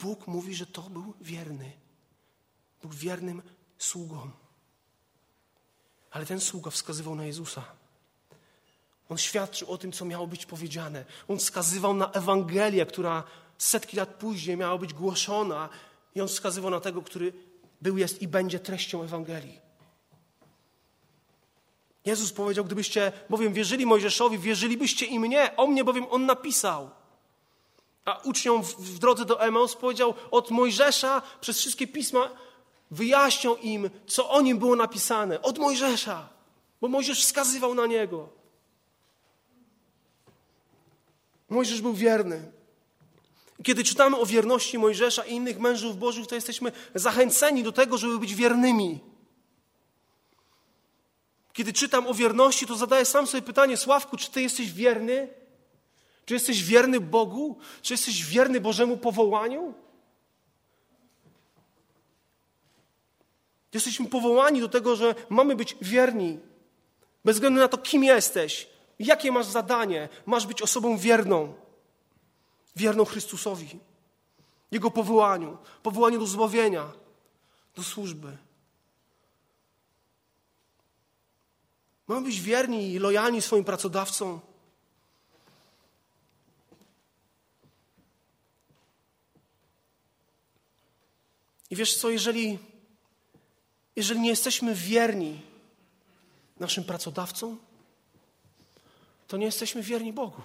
Bóg mówi, że to był wierny. Był wiernym sługą. Ale ten sługa wskazywał na Jezusa. On świadczył o tym, co miało być powiedziane. On wskazywał na Ewangelię, która setki lat później miała być głoszona. I on wskazywał na tego, który był, jest i będzie treścią Ewangelii. Jezus powiedział, gdybyście bowiem wierzyli Mojżeszowi, wierzylibyście i mnie. O mnie bowiem on napisał. A uczniom w, w drodze do Emaus powiedział od Mojżesza przez wszystkie pisma wyjaśnią im, co o nim było napisane. Od Mojżesza, bo Mojżesz wskazywał na niego. Mojżesz był wierny. Kiedy czytamy o wierności Mojżesza i innych mężów Bożych, to jesteśmy zachęceni do tego, żeby być wiernymi. Kiedy czytam o wierności, to zadaję sam sobie pytanie, Sławku, czy ty jesteś wierny? Czy jesteś wierny Bogu? Czy jesteś wierny Bożemu powołaniu? Jesteśmy powołani do tego, że mamy być wierni. Bez względu na to, kim jesteś, jakie masz zadanie, masz być osobą wierną. Wierną Chrystusowi. Jego powołaniu, powołaniu do zbawienia, do służby. Mamy być wierni i lojalni swoim pracodawcom. I wiesz co, jeżeli, jeżeli nie jesteśmy wierni naszym pracodawcom, to nie jesteśmy wierni Bogu.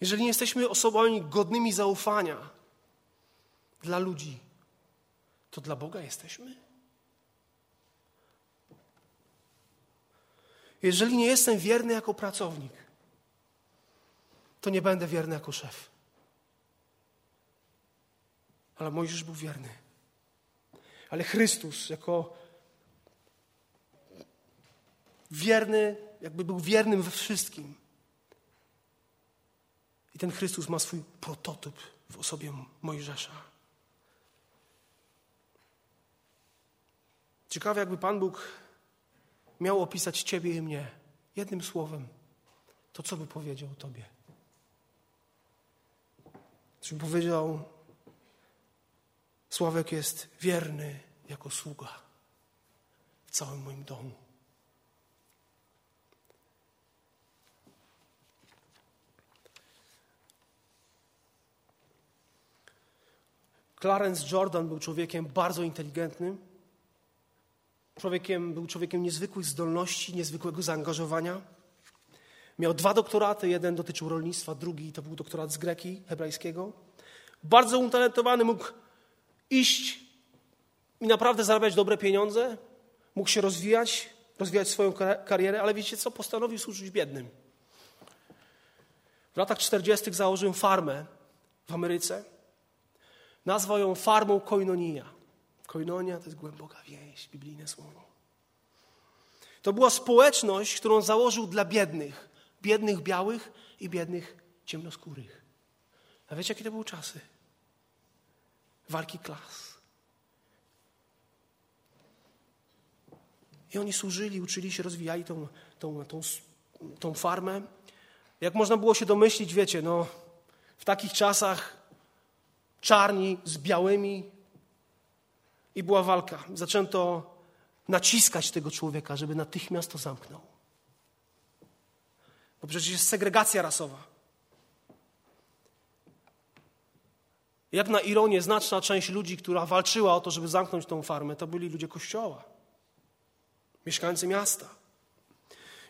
Jeżeli nie jesteśmy osobami godnymi zaufania dla ludzi, to dla Boga jesteśmy? Jeżeli nie jestem wierny jako pracownik, to nie będę wierny jako szef. Ale Mojżesz był wierny. Ale Chrystus jako wierny, jakby był wiernym we wszystkim. I ten Chrystus ma swój prototyp w osobie Mojżesza. Ciekawe, jakby Pan Bóg miał opisać Ciebie i mnie jednym słowem, to co by powiedział Tobie? Czy powiedział, Sławek jest wierny jako sługa w całym moim domu. Clarence Jordan był człowiekiem bardzo inteligentnym. Człowiekiem, był człowiekiem niezwykłych zdolności, niezwykłego zaangażowania. Miał dwa doktoraty, jeden dotyczył rolnictwa, drugi to był doktorat z greki hebrajskiego. Bardzo utalentowany, mógł iść i naprawdę zarabiać dobre pieniądze, mógł się rozwijać, rozwijać swoją karierę, ale wiecie co? Postanowił służyć biednym. W latach 40. założył farmę w Ameryce. Nazwał ją farmą Koinonia. Koinonia to jest głęboka wieś, biblijne słowo. To była społeczność, którą założył dla biednych. Biednych białych i biednych ciemnoskórych. A wiecie, jakie to były czasy? Walki klas. I oni służyli, uczyli się, rozwijali tą, tą, tą, tą farmę. Jak można było się domyślić, wiecie, no, w takich czasach czarni z białymi i była walka. Zaczęto naciskać tego człowieka, żeby natychmiast to zamknął. Bo przecież jest segregacja rasowa. Jak na ironię, znaczna część ludzi, która walczyła o to, żeby zamknąć tą farmę, to byli ludzie kościoła, mieszkańcy miasta.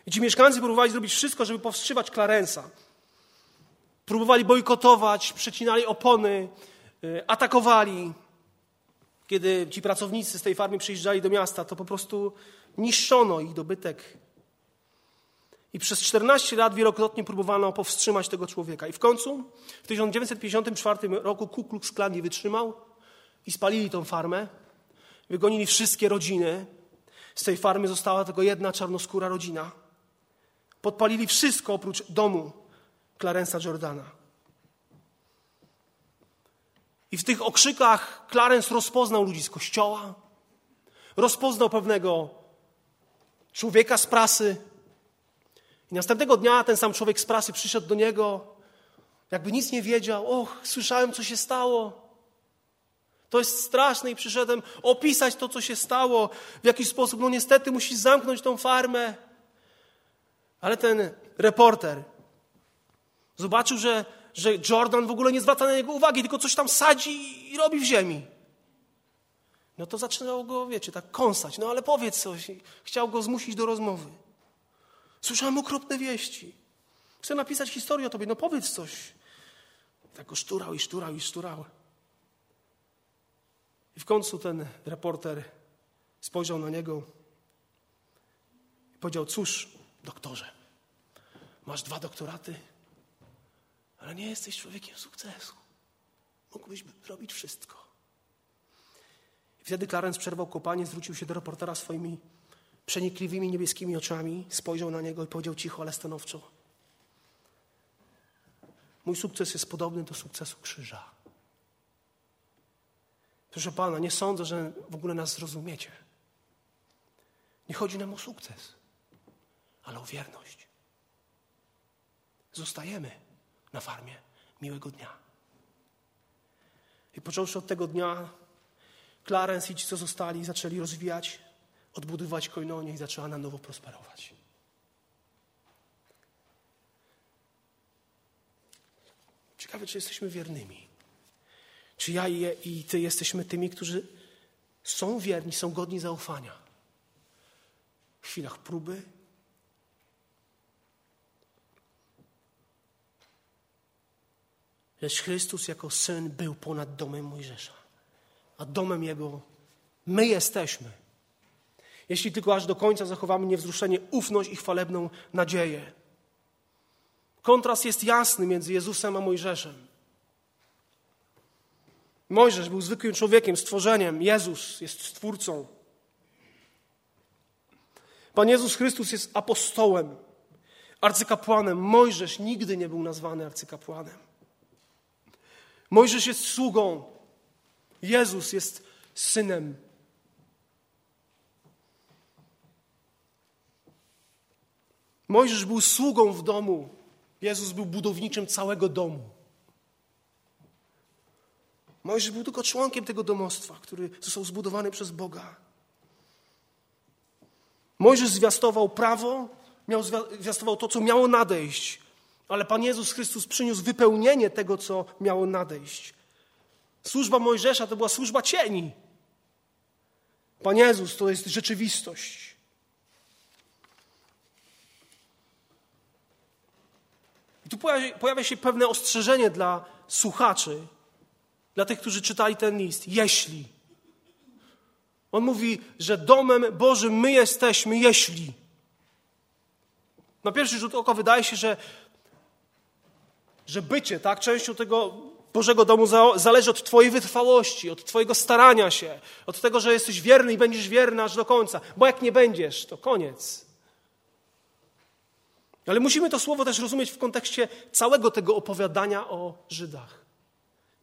I ci mieszkańcy próbowali zrobić wszystko, żeby powstrzymać Clarensa. Próbowali bojkotować, przecinali opony, y, atakowali. Kiedy ci pracownicy z tej farmy przyjeżdżali do miasta, to po prostu niszczono ich dobytek, i przez 14 lat wielokrotnie próbowano powstrzymać tego człowieka. I w końcu w 1954 roku Ku Klux Klan nie wytrzymał i spalili tą farmę. Wygonili wszystkie rodziny. Z tej farmy została tylko jedna czarnoskóra rodzina. Podpalili wszystko oprócz domu Clarence'a Jordana. I w tych okrzykach Clarence rozpoznał ludzi z kościoła, rozpoznał pewnego człowieka z prasy, i następnego dnia ten sam człowiek z prasy przyszedł do niego, jakby nic nie wiedział. Och, słyszałem, co się stało. To jest straszne i przyszedłem opisać to, co się stało. W jakiś sposób, no niestety musisz zamknąć tą farmę. Ale ten reporter zobaczył, że, że Jordan w ogóle nie zwraca na niego uwagi, tylko coś tam sadzi i robi w ziemi. No to zaczynało go, wiecie, tak kąsać. No ale powiedz coś. Chciał go zmusić do rozmowy. Słyszałem okropne wieści. Chcę napisać historię o tobie, no powiedz coś. Tak szturał i szturał i szturał. I w końcu ten reporter spojrzał na niego i powiedział: Cóż, doktorze, masz dwa doktoraty, ale nie jesteś człowiekiem sukcesu. Mógłbyś robić wszystko. I wtedy Clarence przerwał kopanie, zwrócił się do reportera swoimi przenikliwymi niebieskimi oczami, spojrzał na niego i powiedział cicho, ale stanowczo: Mój sukces jest podobny do sukcesu krzyża. Proszę Pana, nie sądzę, że w ogóle nas zrozumiecie. Nie chodzi nam o sukces, ale o wierność. Zostajemy, na farmie. Miłego dnia. I począwszy od tego dnia, Clarence i ci, co zostali, zaczęli rozwijać, odbudowywać koinonię i zaczęła na nowo prosperować. Ciekawe, czy jesteśmy wiernymi. Czy ja i ty jesteśmy tymi, którzy są wierni, są godni zaufania. W chwilach próby, Lecz Chrystus jako Syn był ponad domem Mojżesza, a domem Jego my jesteśmy. Jeśli tylko aż do końca zachowamy niewzruszenie, ufność i chwalebną nadzieję. Kontrast jest jasny między Jezusem a Mojżeszem. Mojżesz był zwykłym człowiekiem, stworzeniem. Jezus jest stwórcą. Pan Jezus Chrystus jest apostołem, arcykapłanem. Mojżesz nigdy nie był nazwany arcykapłanem. Mojżesz jest sługą. Jezus jest synem. Mojżesz był sługą w domu. Jezus był budowniczym całego domu. Mojżesz był tylko członkiem tego domostwa, który został zbudowany przez Boga. Mojżesz zwiastował prawo, miał zwiastował to, co miało nadejść, ale Pan Jezus Chrystus przyniósł wypełnienie tego, co miało nadejść. Służba Mojżesza to była służba cieni. Pan Jezus to jest rzeczywistość. I tu pojawia się pewne ostrzeżenie dla słuchaczy, dla tych, którzy czytali ten list. Jeśli. On mówi, że domem Bożym my jesteśmy, jeśli. Na pierwszy rzut oka wydaje się, że, że bycie tak, częścią tego Bożego domu zależy od Twojej wytrwałości, od Twojego starania się, od tego, że jesteś wierny i będziesz wierny aż do końca. Bo jak nie będziesz, to koniec. Ale musimy to słowo też rozumieć w kontekście całego tego opowiadania o Żydach.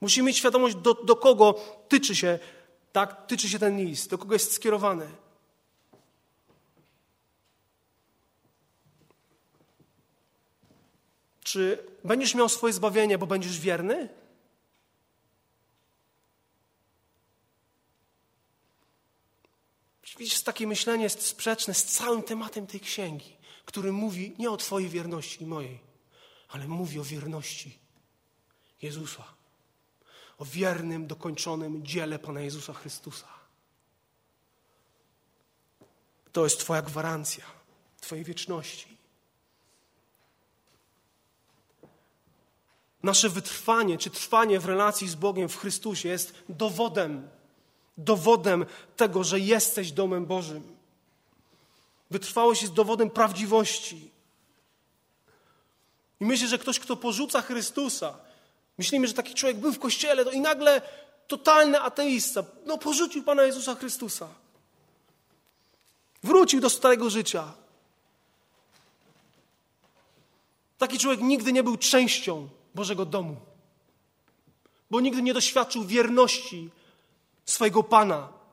Musimy mieć świadomość, do, do kogo tyczy się, tak, tyczy się ten list, do kogo jest skierowany. Czy będziesz miał swoje zbawienie, bo będziesz wierny? Widzisz, takie myślenie jest sprzeczne z całym tematem tej księgi który mówi nie o Twojej wierności i mojej, ale mówi o wierności Jezusa. O wiernym, dokończonym dziele Pana Jezusa Chrystusa. To jest Twoja gwarancja Twojej wieczności. Nasze wytrwanie czy trwanie w relacji z Bogiem w Chrystusie jest dowodem, dowodem tego, że jesteś domem Bożym. Wytrwałość jest dowodem prawdziwości. I myślę, że ktoś, kto porzuca Chrystusa, myślimy, że taki człowiek był w kościele, to i nagle totalny ateista, no porzucił Pana Jezusa Chrystusa. Wrócił do starego życia. Taki człowiek nigdy nie był częścią Bożego domu, bo nigdy nie doświadczył wierności swojego Pana.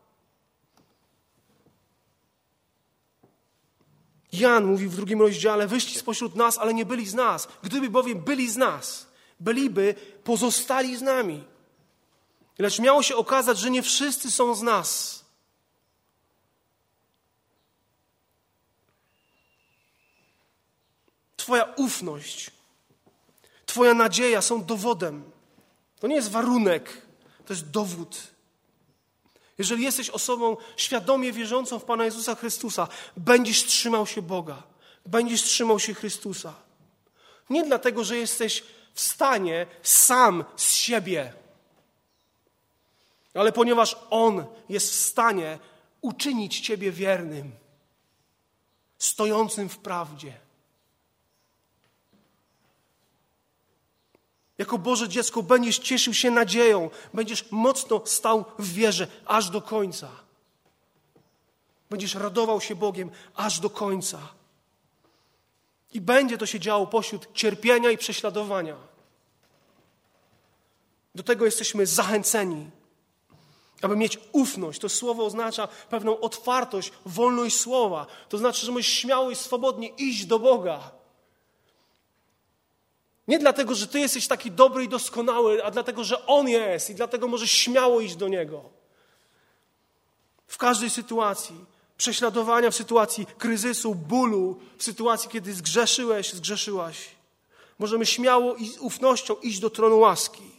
Jan mówi w drugim rozdziale: Wyszli spośród nas, ale nie byli z nas. Gdyby bowiem byli z nas, byliby pozostali z nami. Lecz miało się okazać, że nie wszyscy są z nas. Twoja ufność, Twoja nadzieja są dowodem. To nie jest warunek, to jest dowód. Jeżeli jesteś osobą świadomie wierzącą w Pana Jezusa Chrystusa, będziesz trzymał się Boga, będziesz trzymał się Chrystusa. Nie dlatego, że jesteś w stanie sam z siebie, ale ponieważ On jest w stanie uczynić Ciebie wiernym, stojącym w prawdzie. Jako Boże dziecko będziesz cieszył się nadzieją, będziesz mocno stał w wierze aż do końca. Będziesz radował się Bogiem aż do końca. I będzie to się działo pośród cierpienia i prześladowania. Do tego jesteśmy zachęceni, aby mieć ufność. To słowo oznacza pewną otwartość, wolność słowa. To znaczy, że możesz śmiało i swobodnie iść do Boga. Nie dlatego, że Ty jesteś taki dobry i doskonały, a dlatego, że On jest i dlatego możesz śmiało iść do Niego. W każdej sytuacji prześladowania, w sytuacji kryzysu, bólu, w sytuacji, kiedy zgrzeszyłeś, zgrzeszyłaś, możemy śmiało i z ufnością iść do tronu łaski.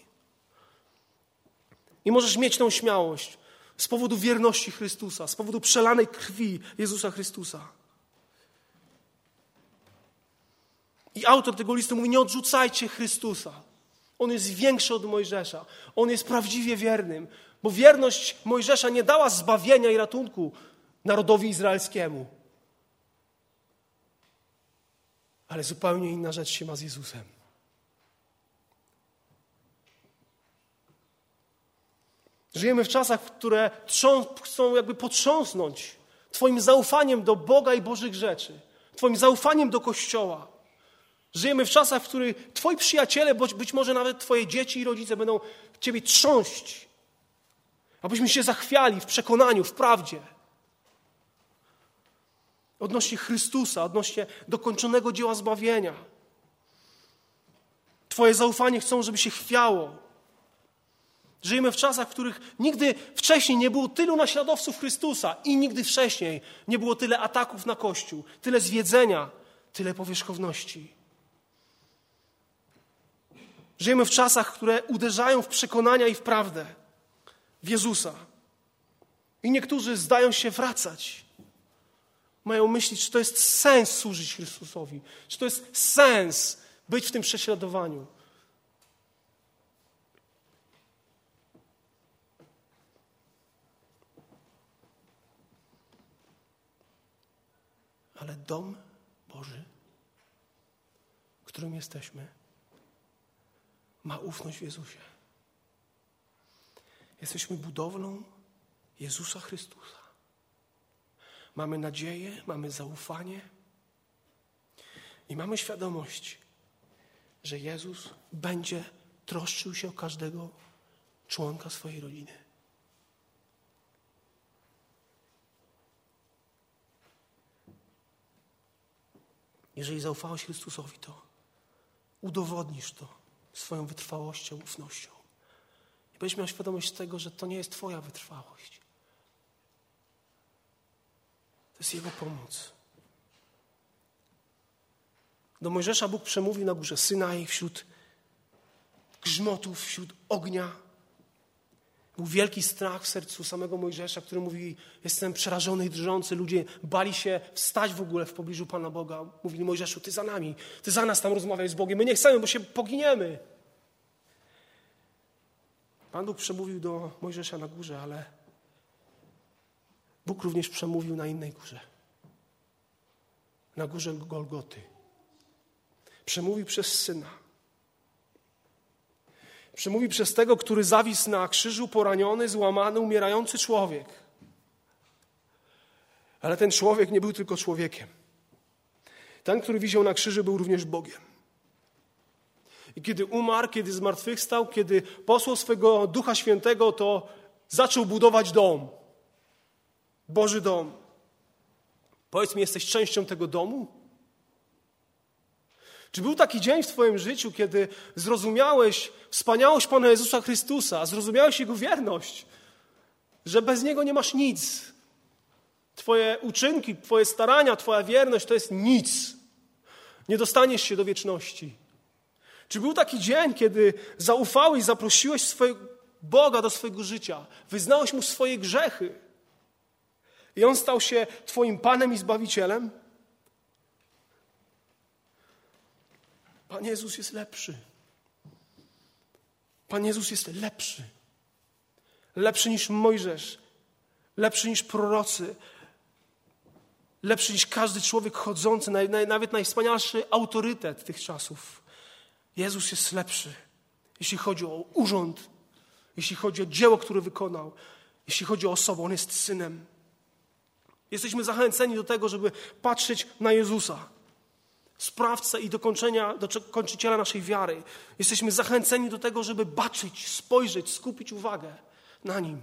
I możesz mieć tą śmiałość z powodu wierności Chrystusa, z powodu przelanej krwi Jezusa Chrystusa. I autor tego listu mówi: Nie odrzucajcie Chrystusa. On jest większy od Mojżesza. On jest prawdziwie wiernym, bo wierność Mojżesza nie dała zbawienia i ratunku narodowi izraelskiemu. Ale zupełnie inna rzecz się ma z Jezusem. Żyjemy w czasach, które chcą jakby potrząsnąć Twoim zaufaniem do Boga i Bożych rzeczy, Twoim zaufaniem do Kościoła. Żyjemy w czasach, w których Twoi przyjaciele, bądź być może nawet Twoje dzieci i rodzice będą Ciebie trząść, abyśmy się zachwiali w przekonaniu, w prawdzie. Odnośnie Chrystusa, odnośnie dokończonego dzieła zbawienia. Twoje zaufanie chcą, żeby się chwiało. Żyjemy w czasach, w których nigdy wcześniej nie było tylu naśladowców Chrystusa i nigdy wcześniej nie było tyle ataków na Kościół, tyle zwiedzenia, tyle powierzchowności. Żyjemy w czasach, które uderzają w przekonania i w prawdę, w Jezusa. I niektórzy zdają się wracać. Mają myśleć, czy to jest sens służyć Chrystusowi, czy to jest sens być w tym prześladowaniu. Ale dom Boży, w którym jesteśmy, ma ufność w Jezusie. Jesteśmy budowlą Jezusa Chrystusa. Mamy nadzieję, mamy zaufanie i mamy świadomość, że Jezus będzie troszczył się o każdego członka swojej rodziny. Jeżeli zaufałeś Chrystusowi, to udowodnisz to swoją wytrwałością, ufnością. I będziesz miał świadomość tego, że to nie jest Twoja wytrwałość. To jest Jego pomoc. Do Mojżesza Bóg przemówił na górze Synaj wśród grzmotów, wśród ognia. Był wielki strach w sercu samego Mojżesza, który mówi: Jestem przerażony i drżący. Ludzie bali się wstać w ogóle w pobliżu Pana Boga. Mówili: Mojżeszu, ty za nami, ty za nas tam rozmawiaj z Bogiem. My nie chcemy, bo się poginiemy. Pan Bóg przemówił do Mojżesza na górze, ale Bóg również przemówił na innej górze. Na górze Golgoty. Przemówił przez syna. Przemówi przez tego, który zawisł na krzyżu, poraniony, złamany, umierający człowiek. Ale ten człowiek nie był tylko człowiekiem. Ten, który wisiał na krzyżu, był również Bogiem. I kiedy umarł, kiedy zmartwychwstał, kiedy posłał swego Ducha Świętego, to zaczął budować dom. Boży dom. Powiedz mi, jesteś częścią tego domu? Czy był taki dzień w Twoim życiu, kiedy zrozumiałeś wspaniałość Pana Jezusa Chrystusa, zrozumiałeś Jego wierność, że bez Niego nie masz nic? Twoje uczynki, Twoje starania, Twoja wierność to jest nic. Nie dostaniesz się do wieczności. Czy był taki dzień, kiedy zaufałeś, zaprosiłeś swojego Boga do swojego życia, wyznałeś Mu swoje grzechy i On stał się Twoim Panem i Zbawicielem? Pan Jezus jest lepszy. Pan Jezus jest lepszy. Lepszy niż Mojżesz, lepszy niż prorocy, lepszy niż każdy człowiek chodzący, nawet najwspanialszy autorytet tych czasów. Jezus jest lepszy, jeśli chodzi o urząd, jeśli chodzi o dzieło, które wykonał, jeśli chodzi o osobę. On jest synem. Jesteśmy zachęceni do tego, żeby patrzeć na Jezusa sprawcę i dokończenia, naszej wiary. Jesteśmy zachęceni do tego, żeby baczyć, spojrzeć, skupić uwagę na Nim.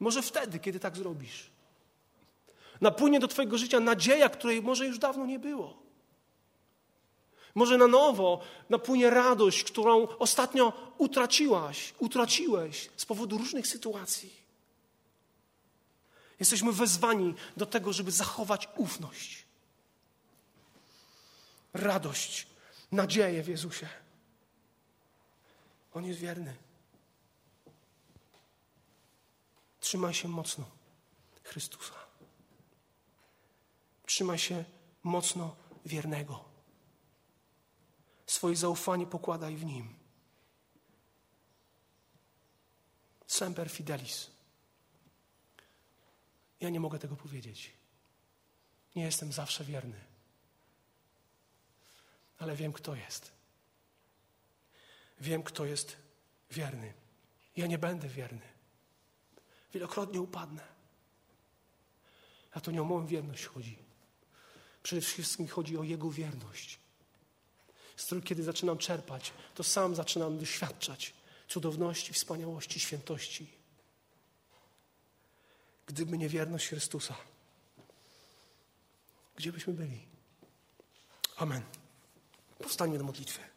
Może wtedy, kiedy tak zrobisz, napłynie do Twojego życia nadzieja, której może już dawno nie było. Może na nowo napłynie radość, którą ostatnio utraciłaś, utraciłeś z powodu różnych sytuacji. Jesteśmy wezwani do tego, żeby zachować ufność, radość, nadzieję w Jezusie. On jest wierny. Trzymaj się mocno Chrystusa. Trzymaj się mocno wiernego. Swoje zaufanie pokładaj w nim. Semper fidelis. Ja nie mogę tego powiedzieć. Nie jestem zawsze wierny. Ale wiem, kto jest. Wiem, kto jest wierny. Ja nie będę wierny. Wielokrotnie upadnę. A to nie o moją wierność chodzi. Przede wszystkim chodzi o Jego wierność. Z której, kiedy zaczynam czerpać, to sam zaczynam doświadczać cudowności, wspaniałości, świętości. Gdyby nie wierność Chrystusa, gdzie byśmy byli? Amen. Powstańmy do modlitwy.